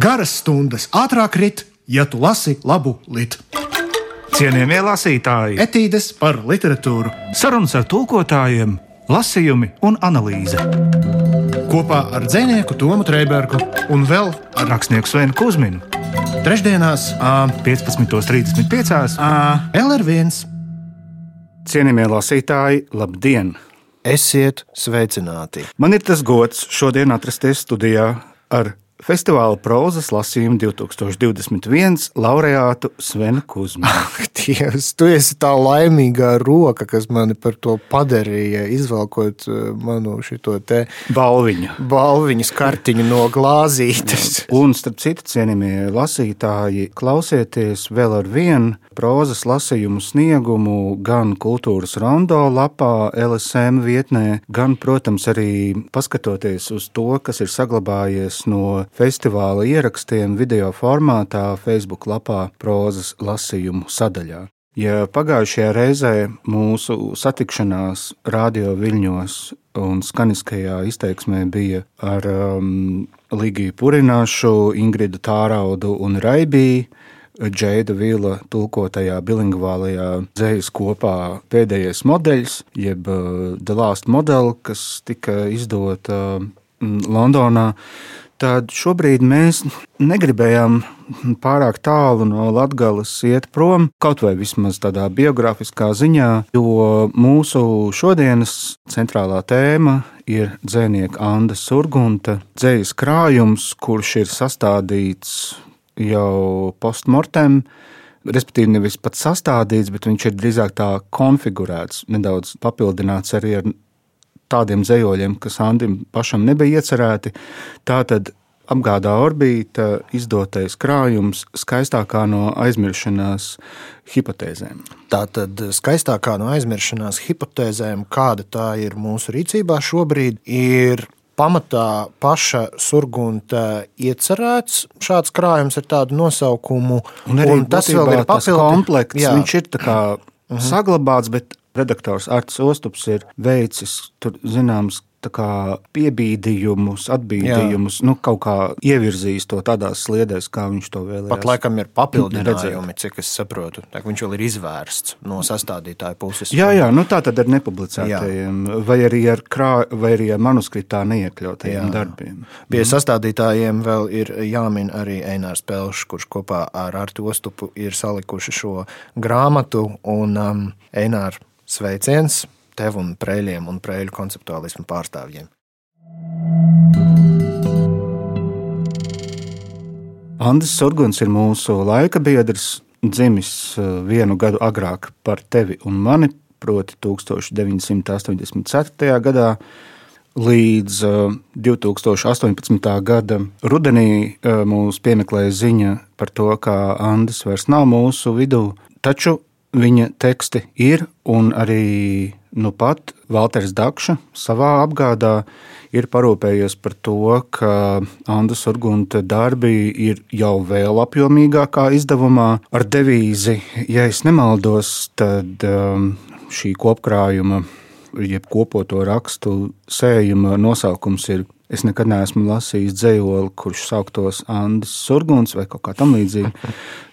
Garas stundas ātrāk rit, ja tu lasi labu litu. Cienījamie lasītāji, Etīdes par literatūru sarunas ar tulkotājiem, lasījumi un analīze. kopā ar dzinieku Tomu Trēbergu un vēl Ar rakstnieku Svenu Kusminu trešdienās, ā, 15.35. ā, LR1. Cienījamie lasītāji, labdien! Esiet sveicināti! Man ir tas gods šodien atrasties studijā ar festivāla prozas lasījumu 2021 laureātu Svenu Kusminu. Dievs, tu esi tā laimīgā roka, kas mani par to padarīja, izvelkot uh, manu šo te Balviņu. balviņas kartiņu no glāzītes. Un, starp citu, cienījamie lasītāji, klausieties vēl ar vienu prozas lasījumu sniegumu gan kultūras rondo lapā, LSM vietnē, gan, protams, arī paskatoties uz to, kas ir saglabājies no festivāla ierakstiem video formātā Facebook lapā prozas lasījumu sadaļā. Ja pagājušajā reizē mūsu satikšanās radio viļņos un skaniskajā izteiksmē bija ar um, Ligiju Purināšu, Ingridu Tāraudu un Raibiju, Džeida Vila tulkotajā bilingvālajā dzējas kopā pēdējais modeļs, jeb uh, The Last Model, kas tika izdota mm, Londonā. Tad šobrīd mēs negribējām pārāk tālu no Latvijas iet prom, kaut vai vismaz tādā biogrāfiskā ziņā, jo mūsu šodienas centrālā tēma ir dzēnieka Anna Surgunta dzējas krājums, kurš ir sastādīts jau postmortem. Respektīvi, nevis pats sastādīts, bet viņš ir drīzāk tā konfigurēts, nedaudz papildināts arī ar tādiem zemoļiem, kas Andim pašam nebija iecerēti. Tātad apgādā orbīta izdotais krājums skaistākā no aizmiršanās hipotēzēm. Tā tad skaistākā no aizmiršanās hipotēzēm, kāda tā ir mūsu rīcībā šobrīd, ir pamatā paša surgunta iecerēts. Šāds krājums ar tādu nosaukumu, Un un tas vēl ir būtībā tas papildi- komplekts. Jā. Viņš ir kā saglabāts, bet redaktors Arts Ostups ir veicis tur zināms. piebīdījumus, atbīdījumus, nu, kaut kā ievirzījis to tādās sliedēs, kā viņš to vēlējās. Pat laikam ir papildinājumi, cik es saprotu. Tā, viņš vēl ir izvērsts no sastādītāja puses. Jā, jā, nu tā tad ar nepublicētajiem, vai arī ar, krā, vai arī ar manuskriptā neiekļautajiem Jā. darbiem. Pie sastādītājiem vēl ir jāmin arī Einārs Pelšs, kurš kopā ar Artu Ostupu ir salikuši šo grāmatu. Un um, Einārs sveiciens tev un prēļiem un prēļu konceptuālismu pārstāvjiem. Andris Surguns ir mūsu laika biedrs, dzimis eh, vienu gadu agrāk par tevi un mani, proti 1984. gadā. Līdz eh, 2018. gada rudenī eh, mūs piemeklēja ziņa par to, ka Andris vairs nav mūsu vidū, taču viņa teksti ir un arī nu pat Valters Dakša savā apgādā ir parūpējies par to, ka Anna Surgunta darbi ir jau vēl apjomīgākā izdevumā ar devīzi, ja es nemaldos, tad um, šī kopkrājuma, jeb kopoto rakstu sējuma nosaukums ir. Es nekad neesmu lasījis dzējoli, kurš sauktos Andris Surguns vai kaut kā tamlīdzīga.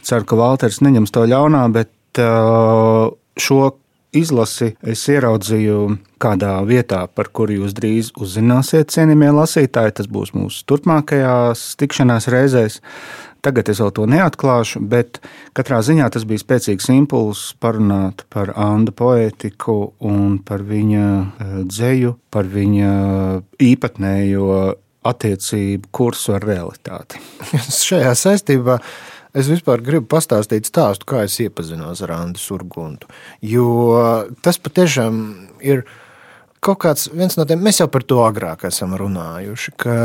Ceru, ka Valters neņems to ļaunā, bet šo izlasi es ieraudzīju kādā vietā, par kuru jūs drīz uzzināsiet, cienījamie lasītāji. Tas būs mūsu turpmākajās tikšanās reizēs. Tagad es vēl to neatklāšu, bet katrā ziņā tas bija spēcīgs impulss parunāt par Andu poētiku un par viņa eh, dzēju, par viņa īpatnējo attiecību kursu ar realitāti. Šajā saistībā es vispār gribu pastāstīt stāstu, kā es iepazinos ar Andu Surguntu. Jo tas patiešām ir kaut kāds viens no tiem, mēs jau par to agrāk esam runājuši, ka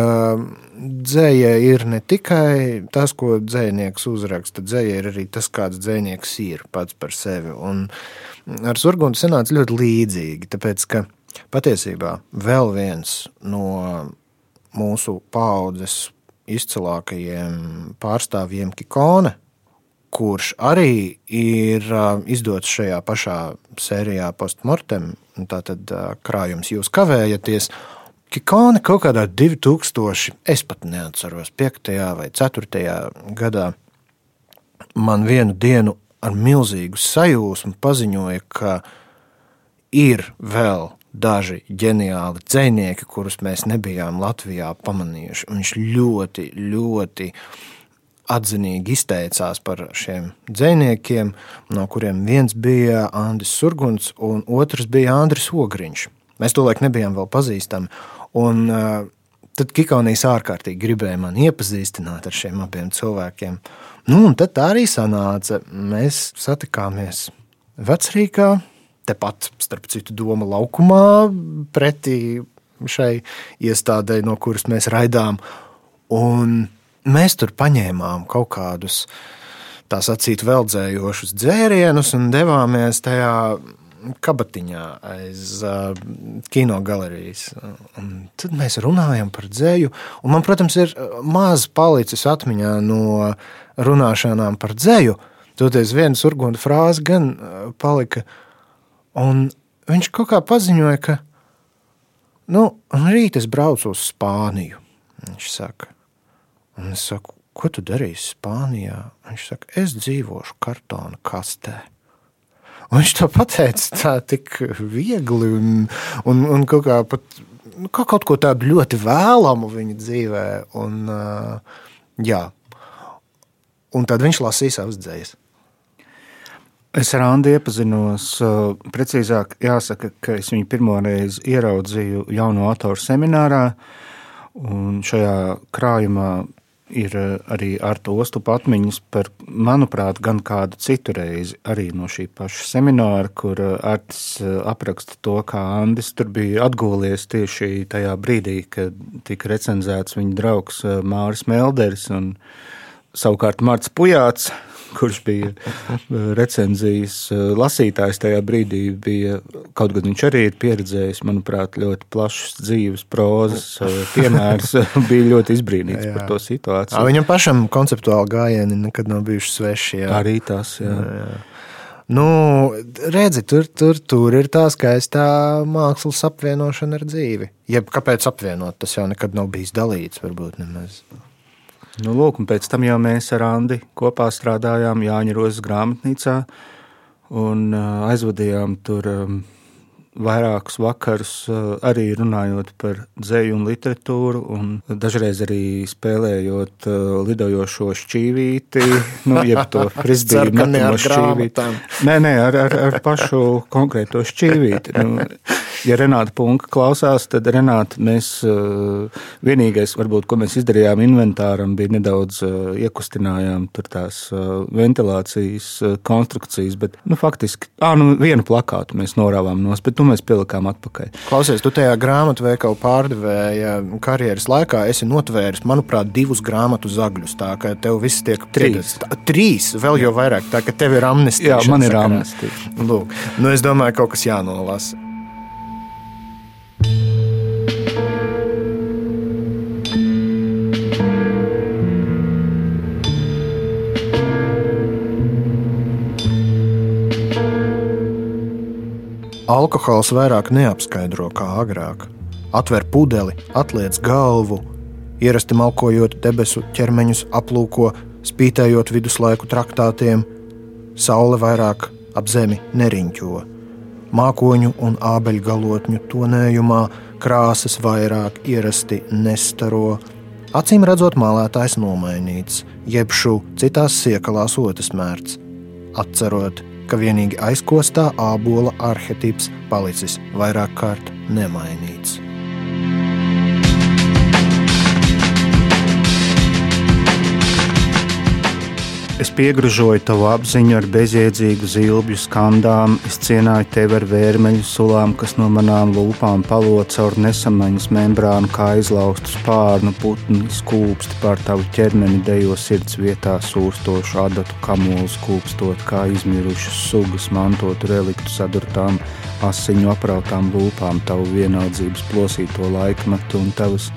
dzēja ir ne tikai tas, ko dzējnieks uzraksta, dzēja ir arī tas, kāds dzējnieks ir pats par sevi. Un ar Surguntu sanāca ļoti līdzīgi, tāpēc ka patiesībā vēl viens no mūsu paudzes izcilākajiem pārstāvjiem Kikone, kurš arī ir izdots šajā pašā sērijā postmortem, tātad krājums jūs kavējaties. Kikāne kaut kādā 2000, es pat neatceros, 5. vai 4. gadā man vienu dienu ar milzīgu sajūsmu paziņoja, ka ir vēl daži ģeniāli dzinieki, kurus mēs nebijām Latvijā pamanījuši. Viņš ļoti, ļoti atzinīgi izteicās par šiem dziniekiem, no kuriem viens bija Andris Surguns, un otrs bija Andris Ogriņš. Mēs tolaik nebijām vēl pazīstami. Un, uh, tad Kikaunijas ārkārtīgi gribēja man iepazīstināt ar šiem abiem cilvēkiem. Nu, un tad tā arī sanāca. Mēs satikāmies vecrīgā, tepat starp citu doma laukumā, pretī šai iestādē, no kuras mēs raidām. Un mēs tur paņēmām kaut kādus tā sacīt veldzējošus dzērienus un devāmies tajā kabatiņā aiz uh, kino galerijas. Un tad mēs runājam par dzēju. Un man, protams, ir maz palicis atmiņā no runāšanām par dzēju. Toties viena surgunda frāze gan palika. Un viņš kaut kā paziņoja, ka nu, rīt es braucu uz Spāniju. Viņš saka, un es saku, ko tu darīsi Spānijā? Viņš saka, es dzīvošu kartona kastē. Un viņš to pateica tā tik viegli un, un, un kaut, kā pat, nu, kā kaut ko tādu ļoti vēlamu viņa dzīvē. Un, uh, jā. un tad viņš lasīja savas dzējas. Es ar Andu iepazinos, precīzāk, jāsaka, ka es viņu pirmo reizi ieraudzīju jauno autoru seminārā. Un šajā krājumā ir arī ar to ostupu atmiņas par, manuprāt, gan kādu citu reizi, arī no šī paša semināra, kur Artis apraksta to, kā Andis tur bija atgūlies tieši tajā brīdī, kad tika recenzēts viņa draugs Māris Melderis un savukārt Marts Pujāts kurš bija recenzijas lasītājs tajā brīdī, bija kaut gan viņš arī ir pieredzējis, manuprāt, ļoti plašs dzīves prozas piemērs, bija ļoti izbrīnīts jā, jā. par to situāciju. À, viņam pašam konceptuāli gājieni nekad nav bijuši sveši. Jā. Arī tas, jā. jā, jā. Nu, redzi, tur, tur, tur ir tā skaistā mākslas apvienošana ar dzīvi. Jeb kāpēc apvienot? Tas jau nekad nav bijis dalīts, varbūt nemaz. Nu, lūk, pēc tam jau mēs ar Andi kopā strādājām Jāņa Rozes grāmatnīcā un aizvadījām tur vairākus vakarus arī runājot par dzeju un literatūru, un dažreiz arī spēlējot lidojošo šķīvīti, nu, jeb to frisbiju metamo šķīvīti. Nē, nē, ar, ar, ar pašu konkrēto šķīvīti. Nu, ja Renāta Punka klausās, tad Renāta mēs eh, vienīgais, varbūt, ko mēs izdarījām inventāram, bija nedaudz eh, iekustinājām tur tās eh, ventilācijas konstrukcijas, bet, nu, faktiski, ā, nu, vienu plakātu mēs norāvām nos, bet tu mēs pielikām atpakaļ. Klausies, tu tajā grāmatu veikalu pārdevēja karjeras laikā esi notvēris, manuprāt, divus grāmatu zagļus, tā ka tev viss tiek trīs. Tā, trīs, vēl jau vairāk, tā ka tev ir amnestija. Jā, man ir amnestija. Lūk, nu es domāju, kaut kas jānolasa. Alkohols vairāk neapskaidro kā agrāk. Atver pudeli, atliec galvu, ierasti malkojot debesu ķermeņus, aplūko, spītējot viduslaiku traktātiem. Saule vairāk ap zemi neriņķo. Mākoņu un ābeļgalotņu tonējumā krāsas vairāk ierasti nestaro. Acīm redzot, mālētājs nomainīts, jeb šu citās siekalās otrs mērķis. Atcerot, ka vienīgi aizkostā ābola arhetips palicis vairāk kārt nemainīts. Es piegrožoju tavu apziņu ar bezjēdzīgu zilbju skandām, es cienāju tevi ar vērmeļu sulām, kas no manām lūpām palo caur nesamaņas membrānu, kā izlaustu spārnu putni, skūpsti pār tavu ķermeni, dejo sirds vietā sūstošu adatu kamolu skūpstot, kā izmirušas sugas mantotu reliktu sadurtām asiņu aprautām lūpām, tavu vienaldzības plosīto laikmetu un tavas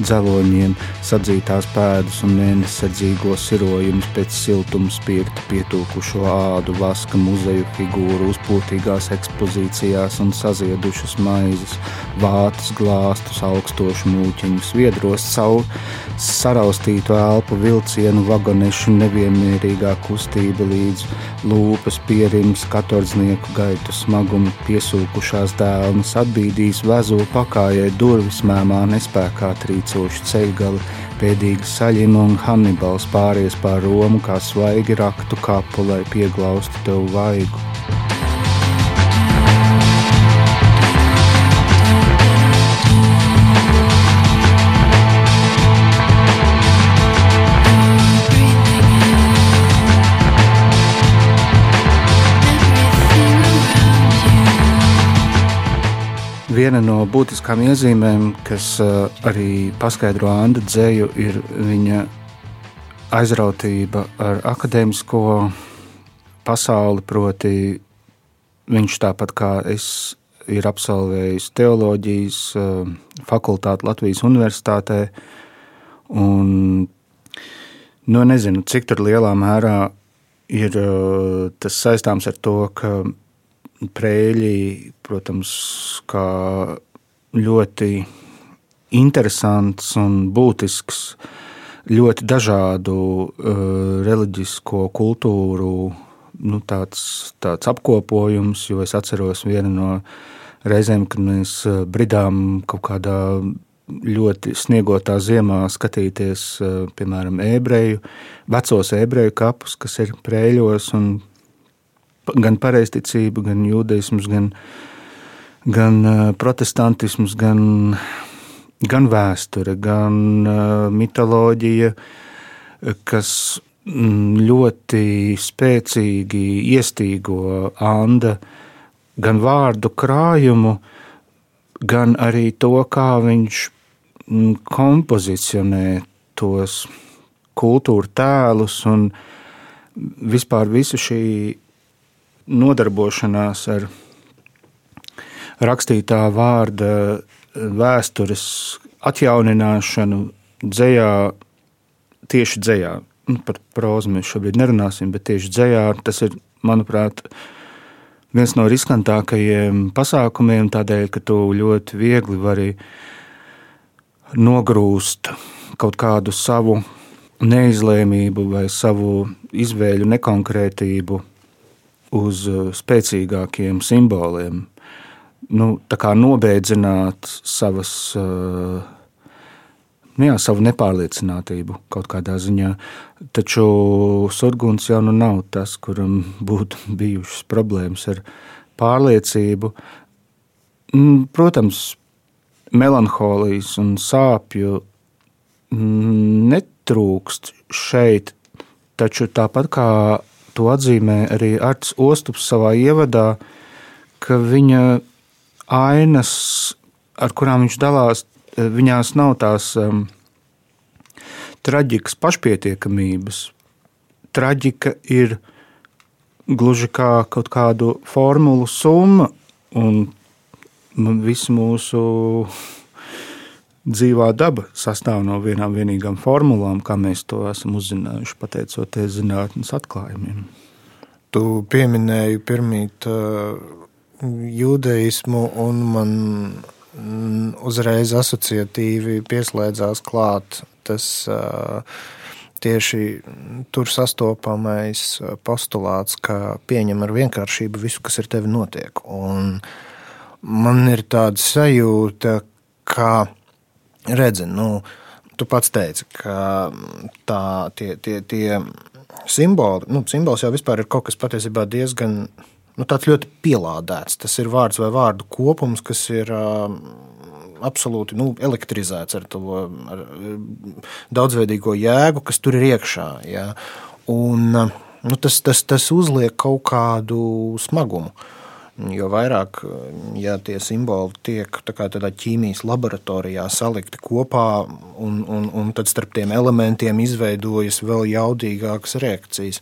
dzeloņiem sadzītās pēdas un mēnesardzīgo sirojumus pēc siltuma spirta pietūkušo ādu, vaska muzeju figūru, uzpūtīgās ekspozīcijās un saziedušas maizes, vātas glāstus, augstošu mūķiņu, sviedros caur saraustītu elpu vilcienu vagonešu nevienmierīgā kustība līdz lūpas pierims katordznieku gaitu smagumu piesūkušās dēlnes atbīdīs vezu pakājai durvis mēmā nespēkā trīcošu ceļgali, pēdīgi saļina un Hannibals pāries pār Romu kā svaigi raktu kapu, lai pieglaustu tev vaigu. Viena no būtiskām iezīmēm, kas uh, arī paskaidro Anna dzēju, ir viņa aizrautība ar akadēmisko pasauli. Proti, viņš tāpat kā es ir absolvējis teoloģijas uh, fakultāti Latvijas Universitātē. Un, nu, nezinu, cik lielā mērā ir uh, tas saistāms ar to, ka Prēļi, protams, kā ļoti interesants un būtisks, ļoti dažādu uh, reliģisko kultūru nu, tāds, tāds apkopojums, jo es atceros vienu no reizēm, kad mēs uh, bridām kaut kādā ļoti sniegotā ziemā skatīties, uh, piemēram, ebreju, vecos ebreju kapus, kas ir prēļos, un gan pareizticība, gan jūdaisms, gan, gan protestantisms, gan, gan vēsture, gan mitoloģija, kas mm, ļoti spēcīgi iestīgo Anda gan vārdu krājumu, gan arī to, kā viņš mm, kompozicionē tos kultūra tēlus un vispār visu šī nodarbošanās ar rakstītā vārda vēstures atjaunināšanu dzējā, tieši dzējā. Nu, par prózu mēs šobrīd nerunāsim, bet tieši dzējā tas ir, manuprāt, viens no riskantākajiem pasākumiem, tādēļ, ka tu ļoti viegli vari nogrūst kaut kādu savu neizlēmību vai savu izvēļu nekonkrētību uz uh, spēcīgākiem simboliem, nu, nobēdzināt savas, uh, nu jā, savu nepārliecinātību kaut kādā ziņā. Taču Surguns jau nu nav tas, kuram būtu bijušas problēmas ar pārliecību. Mm, protams, melanholijas un sāpju mm, netrūkst šeit, taču tāpat kā to atzīmē arī Arts Ostups savā ievadā, ka viņa ainas, ar kurām viņš dalās, viņās nav tās um, traģikas pašpietiekamības. Traģika ir gluži kā kaut kādu formulu summa, un visu mūsu dzīvā daba sastāv no vienām vienīgām formulām, kā mēs to esam uzzinājuši pateicoties zinātnes atklājumiem. Tu pieminēji pirmīt uh, jūdeismu, un man uzreiz asociatīvi pieslēdzās klāt tas uh, tieši tur sastopamais postulāts, ka pieņem ar vienkāršību visu, kas ar tevi notiek. Un man ir tāda sajūta, ka redzi, nu, tu pats teici, ka tā, tie, tie, tie simboli, nu, simbols jau vispār ir kaut kas patiesībā diezgan nu, ļoti pielādēts. Tas ir vārds vai vārdu kopums, kas ir uh, absolūti nu, elektrizēts ar to ar daudzveidīgo jēgu, kas tur ir iekšā. Ja? Un, nu, tas, tas, tas uzliek kaut kādu smagumu. Uh, Jo vairāk ja tie simboli tiek tā tādā ķīmijas laboratorijā salikti kopā, un, un, un tad starp tiem elementiem izveidojas vēl jaudīgākas reakcijas.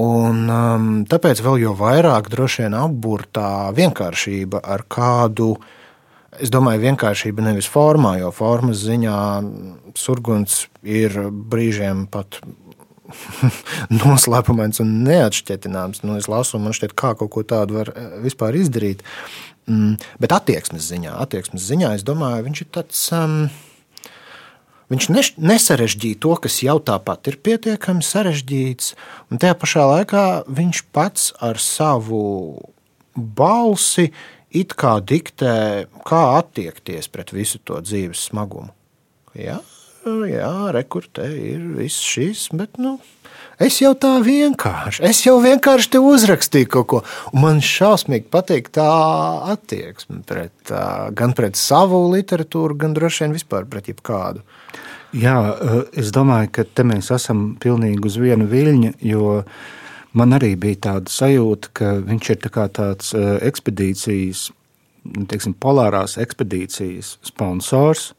Un, um, tāpēc vēl jo vairāk droši vien apburtā vienkāršība, ar kādu, es domāju, vienkāršība nevis formā, jo formas ziņā surguns ir brīžiem pat noslēpumains un neatšķetināms. Nu, es lasu, un man šķiet, kā kaut ko tādu var eh, vispār izdarīt. Mm, bet attieksmes ziņā, attieksmes ziņā, es domāju, viņš ir tāds. Um, Viņš ne, nesarežģīja to, kas jau tāpat ir pietiekami sarežģīts, un tajā pašā laikā viņš pats ar savu balsi it kā diktē, kā attiekties pret visu to dzīves smagumu. Jā, jā rekurte ir viss šis, bet nu, es jau tā vienkārši, es jau vienkārši te uzrakstīju kaut ko, un man šausmīgi patīk tā attieksme pret, gan pret savu literatūru, gan droši vien vispār pret jebkādu. Jā, es domāju, ka te mēs esam pilnīgi uz viena viļņa, jo man arī bija tāda sajūta, ka viņš ir tā tāds ekspedīcijas, nu, teiksim, polārās ekspedīcijas sponsors,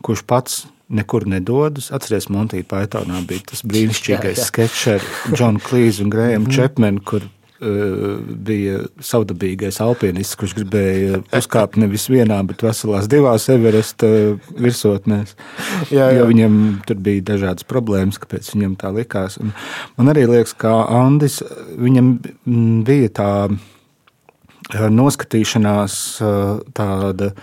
kurš pats nekur nedodas. Atcerieties, Montīna Paitonā bija tas brīnišķīgais sketčs ar Džonu Klīzu un Grēmu mm. Čepmenu, kur Eh, bija savdabīgais alpinists, kurš gribēja uzkāpt nevis vienā, bet veselās divās Everesta virsotnēs. Jā, jā. Jo viņam tur bija dažādas problēmas, kāpēc viņam tā likās. Un man arī liekas, ka Andis, viņam bija tā eh, noskatīšanās eh, tāda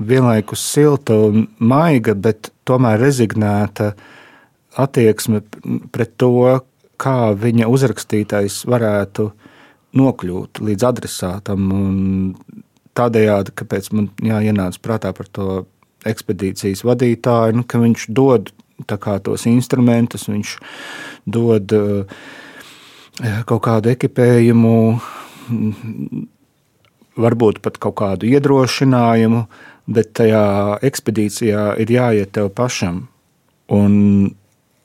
vienlaikus silta un maiga, bet tomēr rezignēta attieksme pret to, kā viņa uzrakstītais varētu nokļūt līdz adresātam. Tādējādi, kāpēc man jāienāca prātā par to ekspedīcijas vadītāju, nu, ka viņš dod kā, tos instrumentus, viņš dod uh, kaut kādu ekipējumu, varbūt pat kaut kādu iedrošinājumu, bet tajā ekspedīcijā ir jāiet tev pašam. Un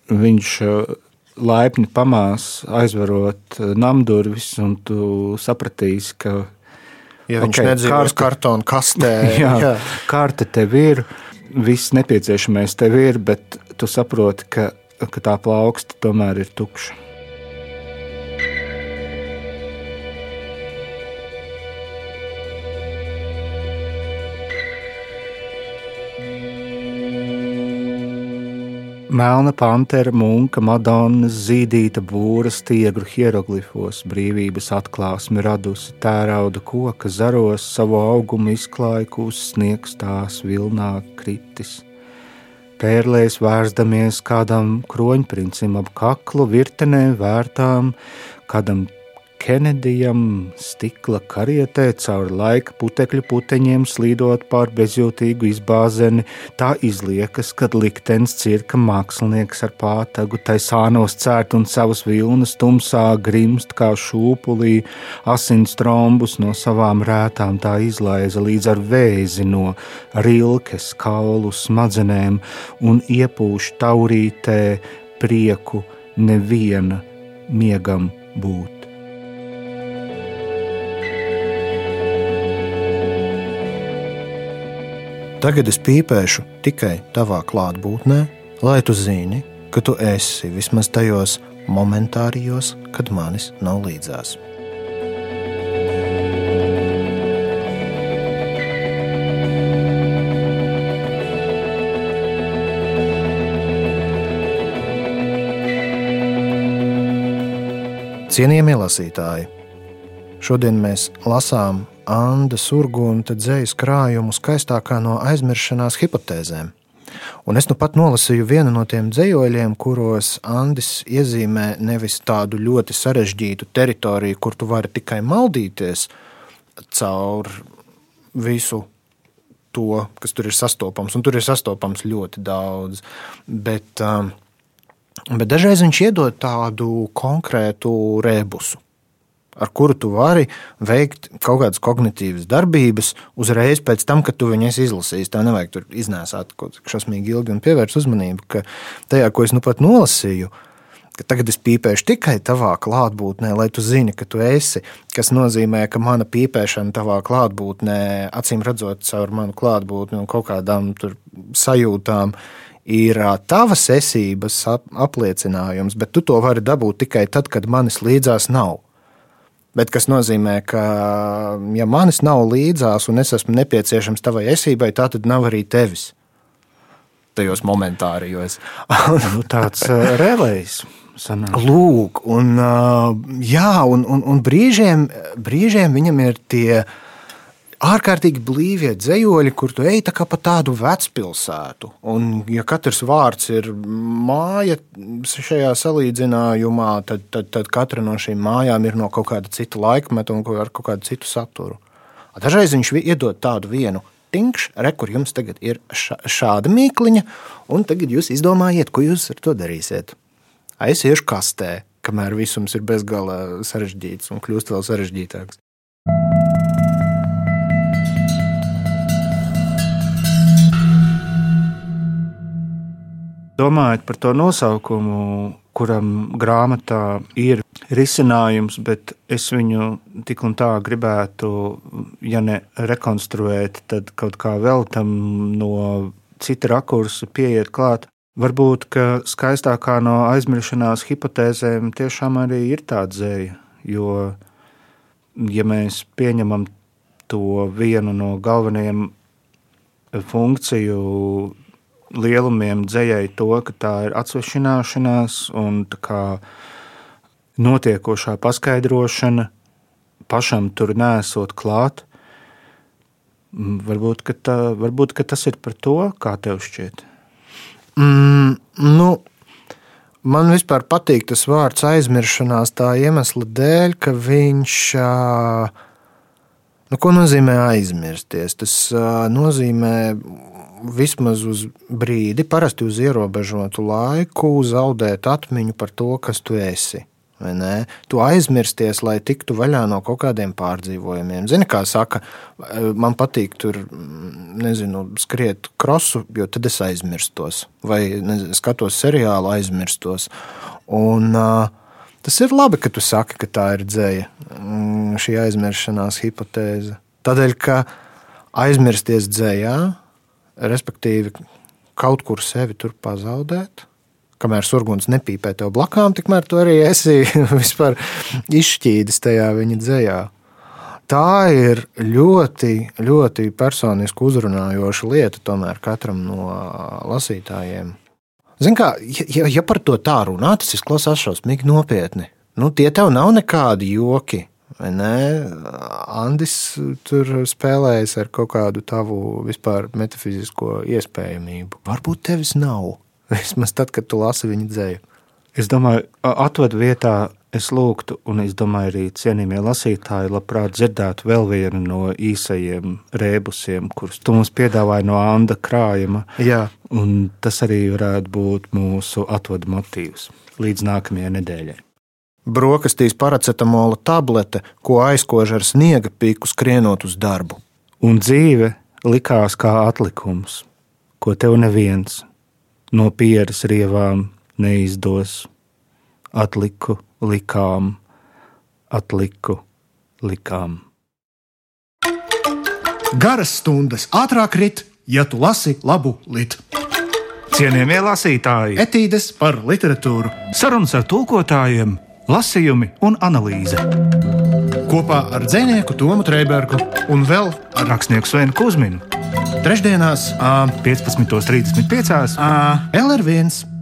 viņš uh, laipni pamās, aizverot eh, namdurvis, un tu sapratīsi, ka. Ja viņš okay, nedzīvo uz kartona kastē, jā, jā. karte tev ir, viss nepieciešamais tev ir, bet tu saproti, ka, ka tā plauksta tomēr ir tukša. Melna pantera, munka, madonas, zīdīta būra, stiegru hieroglifos, brīvības atklāsmi radusi, tērauda koka zaros, savu augumu izklāja, sniegs tās vilnā kritis. Pērlēs vērsdamies kādam kroņprincim ap kaklu, virtenē vērtām, kādam Kenedijam stikla karietē caur laika putekļu puteņiem slīdot pār bezjūtīgu izbāzeni, tā izliekas, kad liktenis cirka mākslinieks ar pātagu, tai sānos cērt un savas vilnas tumsā grimst kā šūpulī, asins trombus no savām rētām tā izlaiza līdz ar vēzi no rilkes kaulu smadzenēm un iepūš taurītē prieku neviena miegam būt. Tagad es pīpēšu tikai tavā klātbūtnē, lai tu zini, ka tu esi vismaz tajos momentārijos, kad manis nav līdzās. Cienījamie lasītāji, šodien mēs lasām Anna Surgunta dzējas krājumu skaistākā no aizmiršanās hipotēzēm. Un es nu pat nolasīju vienu no tiem dzējoļiem, kuros Andris iezīmē nevis tādu ļoti sarežģītu teritoriju, kur tu vari tikai maldīties caur visu to, kas tur ir sastopams. Un tur ir sastopams ļoti daudz. Bet, um, bet dažreiz viņš iedod tādu konkrētu rebusu ar kuru tu vari veikt kaut kādas kognitīvas darbības uzreiz pēc tam, kad tu viņus izlasīsi. Tā nevajag tur iznēsāt kaut kā šausmīgi ilgi un pievērst uzmanību, ka tajā, ko es nu pat nolasīju, ka tagad es pīpēšu tikai tavā klātbūtnē, lai tu zini, ka tu esi. Tas nozīmē, ka mana pīpēšana tavā klātbūtnē, acīm redzot, caur manu klātbūtni un kaut kādām sajūtām, ir tavas esības apliecinājums, bet tu to vari dabūt tikai tad, kad manis līdzās nav. Bet tas nozīmē, ka, ja manis nav līdzās un es esmu nepieciešams tavai esībai, tā tad nav arī tevis. Tajos momentārijos. tāds relējs. Sanāk. Lūk, un, jā, un, un, un brīžiem, brīžiem viņam ir tie ārkārtīgi blīvie dzējoļi, kur tu ej tā kā pa tādu vecpilsētu. Un, ja katrs vārds ir māja šajā salīdzinājumā, tad, tad, tad katra no šīm mājām ir no kaut kāda cita laikmeta un ar kaut kādu citu saturu. Dažreiz viņš iedod tādu vienu tinkšu, re, kur jums tagad ir šāda mīkliņa, un tagad jūs izdomājiet, ko jūs ar to darīsiet. Es iešu kastē, kamēr visums ir bezgala sarežģīts un kļūst vēl sarežģītāks. Domājot par to nosaukumu, kuram grāmatā ir risinājums, bet es viņu tik un tā gribētu, ja ne rekonstruēt, tad kaut kā vēl tam no cita rakursa pieiet klāt. Varbūt, ka skaistākā no aizmiršanās hipotēzēm tiešām arī ir tā dzēja, jo, ja mēs pieņemam to vienu no galvenajiem funkciju lielumiem dzējai to, ka tā ir atsvešināšanās un notiekošā paskaidrošana pašam tur nesot klāt. Varbūt, ka tā, varbūt ka tas ir par to, kā tev šķiet. Mm, nu, man vispār patīk tas vārds aizmiršanās tā iemesla dēļ, ka viņš. Nu, ko nozīmē aizmirsties? Tas nozīmē vismaz uz brīdi, parasti uz ierobežotu laiku, zaudēt atmiņu par to, kas tu esi. Tu aizmirsties, lai tiktu vaļā no kaut kādiem pārdzīvojumiem. Zini, kā saka, man patīk tur, nezinu, skriet krosu, jo tad es aizmirstos. Vai nezinu, skatos seriālu, aizmirstos. Un, uh, tas ir labi, ka tu saki, ka tā ir dzēja, mm, šī aizmiršanās hipotēze. Tādēļ, ka aizmirsties dzējā respektīvi kaut kur sevi tur pazaudēt. Kamēr surguns nepīpē tev blakām, tikmēr tu arī esi vispār izšķīdis tajā viņa dzējā. Tā ir ļoti, ļoti personiski uzrunājoša lieta tomēr katram no lasītājiem. Ziniet, kā ja, ja par to tā runā, tas izklausās šausmīgi nopietni. Nu, tie tev nav nekādi joki. Andis tur spēlējas ar kaut kādu tavu vispār metafizisko iespējamību. Varbūt tevis nav. Vismaz tad, kad tu lasi viņa dzēju. Es domāju, atvadu vietā es lūgtu, un es domāju, arī cienījamie lasītāji labprāt dzirdētu vēl vienu no īsajiem rēbusiem, kurus tu mums piedāvāji no Anda krājuma. Jā. Un tas arī varētu būt mūsu atvadu motīvs līdz nākamajai nedēļai. Brokastīs paracetamola tablete, ko aizkož ar sniega pīku skrienot uz darbu. Un dzīve likās kā atlikums, ko tev neviens no pieres rievām neizdos. Atliku, likām, atliku, likām. Garas stundas ātrāk rit, ja tu lasi labu litu. Cienījamie lasītāji, etīdes par literatūru, sarunas ar tulkotājiem lasījumi un analīze. Kopā ar dzinieku Tomu Trēbergu un vēl ar rakstnieku Svenu Kusminu. Trešdienās, 15.35. LR1